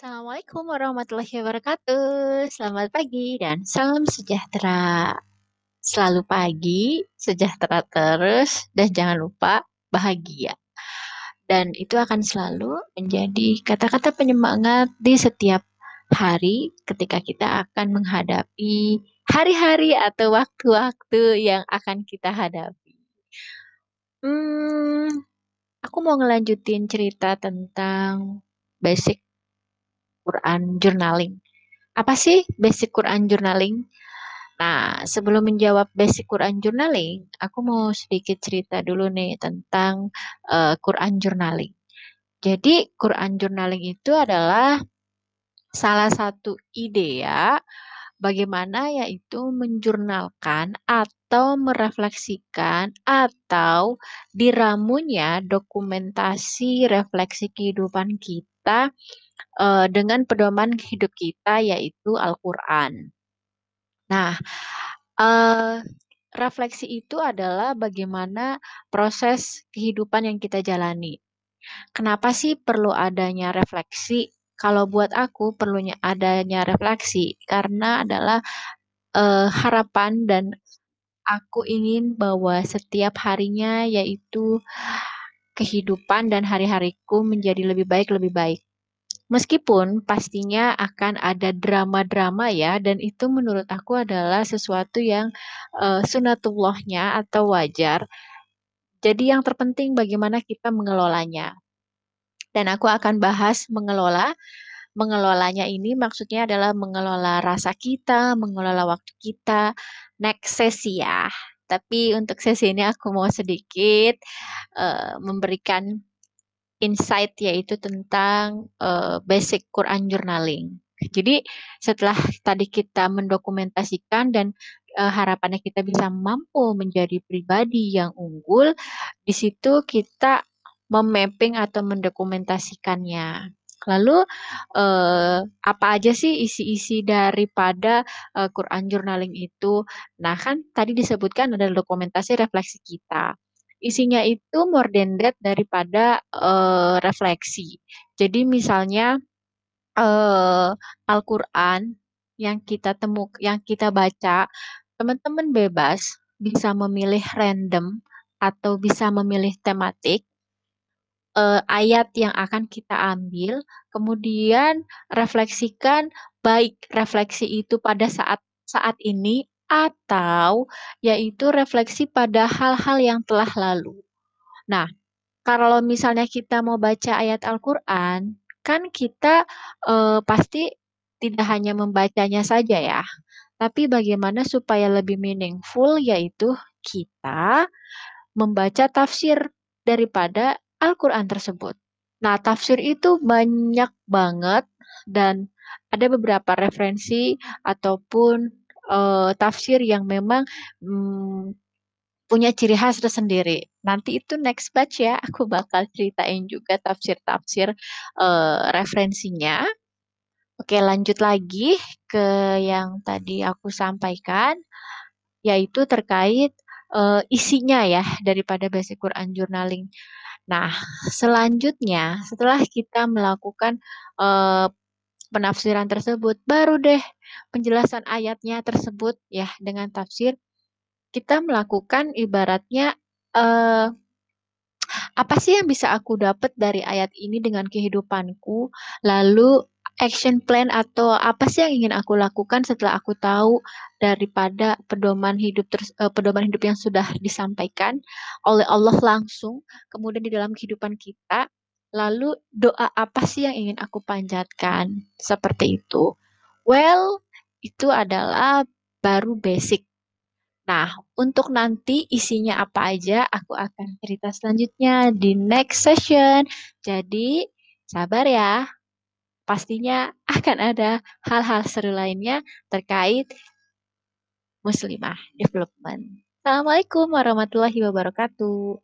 Assalamualaikum warahmatullahi wabarakatuh. Selamat pagi dan salam sejahtera. Selalu pagi, sejahtera terus, dan jangan lupa bahagia. Dan itu akan selalu menjadi kata-kata penyemangat di setiap hari ketika kita akan menghadapi hari-hari atau waktu-waktu yang akan kita hadapi. Hmm, aku mau ngelanjutin cerita tentang basic Quran journaling. Apa sih basic Quran journaling? Nah, sebelum menjawab basic Quran journaling, aku mau sedikit cerita dulu nih tentang uh, Quran journaling. Jadi, Quran journaling itu adalah salah satu ide ya, bagaimana yaitu menjurnalkan atau merefleksikan atau diramunya dokumentasi refleksi kehidupan kita uh, dengan pedoman hidup kita yaitu Al-Qur'an. Nah, uh, refleksi itu adalah bagaimana proses kehidupan yang kita jalani. Kenapa sih perlu adanya refleksi? Kalau buat aku perlunya adanya refleksi karena adalah uh, harapan dan aku ingin bahwa setiap harinya yaitu kehidupan dan hari-hariku menjadi lebih baik lebih baik. Meskipun pastinya akan ada drama-drama ya, dan itu menurut aku adalah sesuatu yang uh, sunatullahnya atau wajar. Jadi yang terpenting bagaimana kita mengelolanya. Dan aku akan bahas mengelola. Mengelolanya ini maksudnya adalah mengelola rasa kita, mengelola waktu kita. Next sesi ya. Tapi untuk sesi ini aku mau sedikit uh, memberikan insight yaitu tentang uh, basic Quran journaling. Jadi setelah tadi kita mendokumentasikan dan uh, harapannya kita bisa mampu menjadi pribadi yang unggul, di situ kita memapping atau mendokumentasikannya. Lalu uh, apa aja sih isi-isi daripada uh, Quran journaling itu? Nah kan tadi disebutkan ada dokumentasi refleksi kita isinya itu more than that daripada uh, refleksi. Jadi misalnya uh, Al-Qur'an yang kita temuk yang kita baca, teman-teman bebas bisa memilih random atau bisa memilih tematik uh, ayat yang akan kita ambil, kemudian refleksikan baik refleksi itu pada saat saat ini atau yaitu refleksi pada hal-hal yang telah lalu. Nah, kalau misalnya kita mau baca ayat Al-Qur'an, kan kita uh, pasti tidak hanya membacanya saja ya, tapi bagaimana supaya lebih meaningful yaitu kita membaca tafsir daripada Al-Qur'an tersebut. Nah, tafsir itu banyak banget dan ada beberapa referensi ataupun uh, tafsir yang memang um, punya ciri khas tersendiri. Nanti itu next batch ya, aku bakal ceritain juga tafsir-tafsir uh, referensinya. Oke, lanjut lagi ke yang tadi aku sampaikan, yaitu terkait uh, isinya ya daripada basic Quran journaling. Nah, selanjutnya setelah kita melakukan penafsiran tersebut, baru deh penjelasan ayatnya tersebut ya dengan tafsir. Kita melakukan ibaratnya apa sih yang bisa aku dapat dari ayat ini dengan kehidupanku? Lalu action plan atau apa sih yang ingin aku lakukan setelah aku tahu daripada pedoman hidup terus uh, pedoman hidup yang sudah disampaikan oleh Allah langsung kemudian di dalam kehidupan kita lalu doa apa sih yang ingin aku panjatkan seperti itu well itu adalah baru basic. Nah, untuk nanti isinya apa aja, aku akan cerita selanjutnya di next session. Jadi, sabar ya. Pastinya akan ada hal-hal seru lainnya terkait muslimah development. Assalamualaikum warahmatullahi wabarakatuh.